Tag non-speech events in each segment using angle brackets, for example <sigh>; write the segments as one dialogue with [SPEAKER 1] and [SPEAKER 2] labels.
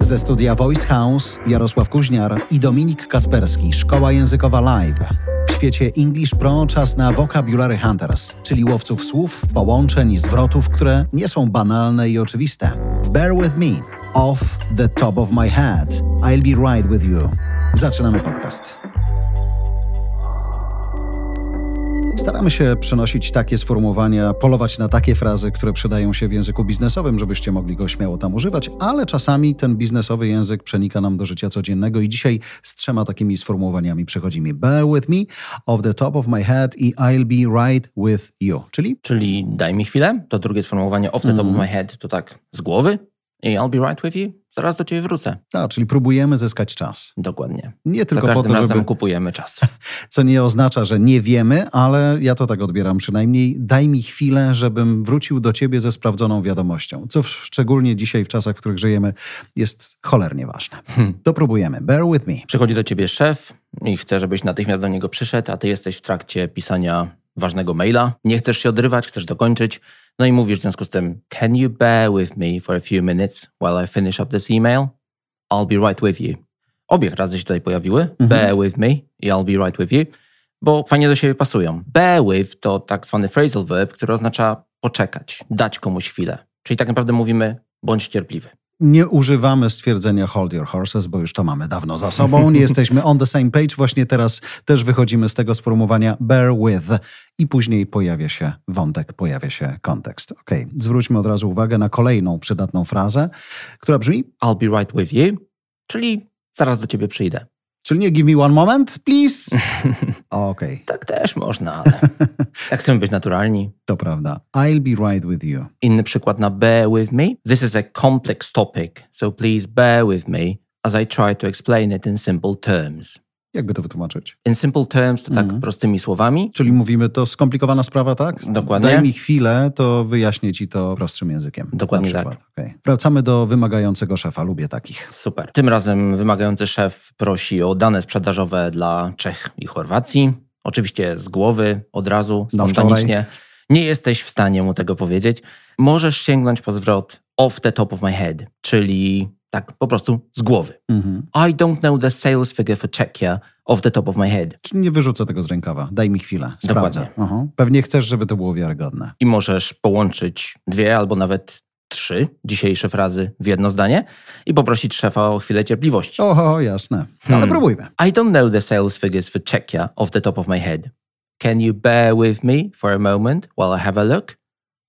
[SPEAKER 1] Ze studia Voice House Jarosław Kuźniar i Dominik Kacperski, Szkoła Językowa Live. W świecie English Pro czas na Vocabulary Hunters, czyli łowców słów, połączeń i zwrotów, które nie są banalne i oczywiste. Bear with me. Off the top of my head. I'll be right with you. Zaczynamy podcast. Staramy się przenosić takie sformułowania, polować na takie frazy, które przydają się w języku biznesowym, żebyście mogli go śmiało tam używać, ale czasami ten biznesowy język przenika nam do życia codziennego i dzisiaj z trzema takimi sformułowaniami przychodzi mi bear with me, off the top of my head i I'll be right with you, czyli...
[SPEAKER 2] Czyli daj mi chwilę, to drugie sformułowanie off the top of my head to tak z głowy i I'll be right with you zaraz do ciebie wrócę.
[SPEAKER 1] Tak, czyli próbujemy zyskać czas.
[SPEAKER 2] Dokładnie.
[SPEAKER 1] Nie tylko
[SPEAKER 2] Za każdym
[SPEAKER 1] po to,
[SPEAKER 2] razem
[SPEAKER 1] żeby...
[SPEAKER 2] kupujemy czas. <laughs>
[SPEAKER 1] Co nie oznacza, że nie wiemy, ale ja to tak odbieram przynajmniej. Daj mi chwilę, żebym wrócił do ciebie ze sprawdzoną wiadomością, co szczególnie dzisiaj w czasach, w których żyjemy, jest cholernie ważne. Hmm. To próbujemy. Bear with me.
[SPEAKER 2] Przychodzi do ciebie szef i chce, żebyś natychmiast do niego przyszedł, a ty jesteś w trakcie pisania ważnego maila. Nie chcesz się odrywać, chcesz dokończyć. No i mówisz w związku z tym, can you bear with me for a few minutes while I finish up this email? I'll be right with you. Obie frazy się tutaj pojawiły. Mhm. Bear with me i I'll be right with you, bo fajnie do siebie pasują. Bear with to tak zwany phrasal verb, który oznacza poczekać, dać komuś chwilę. Czyli tak naprawdę mówimy bądź cierpliwy.
[SPEAKER 1] Nie używamy stwierdzenia hold your horses, bo już to mamy dawno za sobą. Nie <laughs> jesteśmy on the same page. Właśnie teraz też wychodzimy z tego sformułowania bear with i później pojawia się wątek, pojawia się kontekst. Ok, zwróćmy od razu uwagę na kolejną przydatną frazę, która brzmi
[SPEAKER 2] I'll be right with you, czyli zaraz do ciebie przyjdę.
[SPEAKER 1] Czyli nie give me one moment, please? <laughs> Okej. Okay.
[SPEAKER 2] Tak też można, ale <laughs> jak chcemy być naturalni.
[SPEAKER 1] To prawda. I'll be right with you.
[SPEAKER 2] Inny przykład na bear with me. This is a complex topic, so please bear with me as I try to explain it in simple terms.
[SPEAKER 1] Jakby to wytłumaczyć?
[SPEAKER 2] In simple terms to tak mm. prostymi słowami.
[SPEAKER 1] Czyli mówimy to skomplikowana sprawa, tak?
[SPEAKER 2] Dokładnie.
[SPEAKER 1] Daj mi chwilę, to wyjaśnię ci to prostszym językiem.
[SPEAKER 2] Dokładnie tak.
[SPEAKER 1] Okay. Wracamy do wymagającego szefa. Lubię takich.
[SPEAKER 2] Super. Tym razem wymagający szef prosi o dane sprzedażowe dla Czech i Chorwacji. Oczywiście z głowy, od razu, spontanicznie. Nie jesteś w stanie mu tego powiedzieć. Możesz sięgnąć po zwrot off the top of my head, czyli tak, po prostu z głowy. Mhm. I don't know the sales figure for Czechia off the top of my head.
[SPEAKER 1] Czyli nie wyrzucę tego z rękawa. Daj mi chwilę. Sprawdzę. Dokładnie. Pewnie chcesz, żeby to było wiarygodne.
[SPEAKER 2] I możesz połączyć dwie albo nawet trzy dzisiejsze frazy w jedno zdanie i poprosić szefa o chwilę cierpliwości.
[SPEAKER 1] Oho, jasne. Ale hmm. próbujmy.
[SPEAKER 2] I don't know the sales figures for Czechia off the top of my head. Can you bear with me for a moment while I have a look?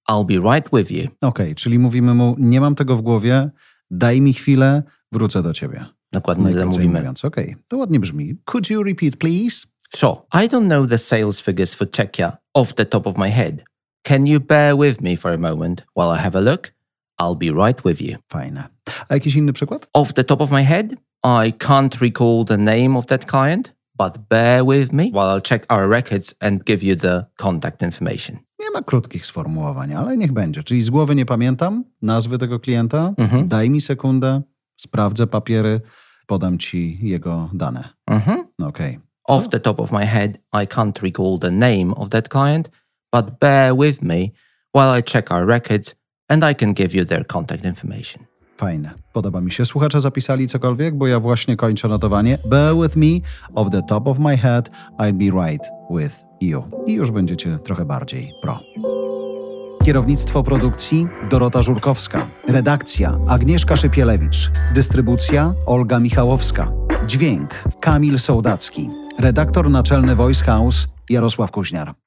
[SPEAKER 2] I'll be right with you.
[SPEAKER 1] Okej, okay, czyli mówimy mu, nie mam tego w głowie, daj mi chwilę, wrócę do ciebie.
[SPEAKER 2] Dokładnie tyle mówimy.
[SPEAKER 1] Mówiąc. Okej, okay. to ładnie brzmi. Could you repeat, please?
[SPEAKER 2] Sure. I don't know the sales figures for Czechia off the top of my head. Can you bear with me for a moment while I have a look? I'll be right with you.
[SPEAKER 1] Fajne. A jakiś inny przykład?
[SPEAKER 2] Off the top of my head, I can't recall the name of that client, but bear with me while I'll check our records and give you the contact information.
[SPEAKER 1] Ma krótkich sformułowań, ale niech będzie. Czyli z głowy nie pamiętam nazwy tego klienta. Mhm. Daj mi sekundę, sprawdzę papiery, podam ci jego dane. Mhm. Okay.
[SPEAKER 2] Off the top of my head, I can't recall the name of that client, but bear with me while I check our records and I can give you their contact information.
[SPEAKER 1] Fajne. Podoba mi się. Słuchacze zapisali cokolwiek, bo ja właśnie kończę notowanie. Bear with me, off the top of my head, I'll be right with you. I już będziecie trochę bardziej pro. Kierownictwo produkcji Dorota Żurkowska. Redakcja Agnieszka Szypielewicz. Dystrybucja Olga Michałowska. Dźwięk Kamil Sołdacki. Redaktor naczelny Voice House Jarosław Kuźniar.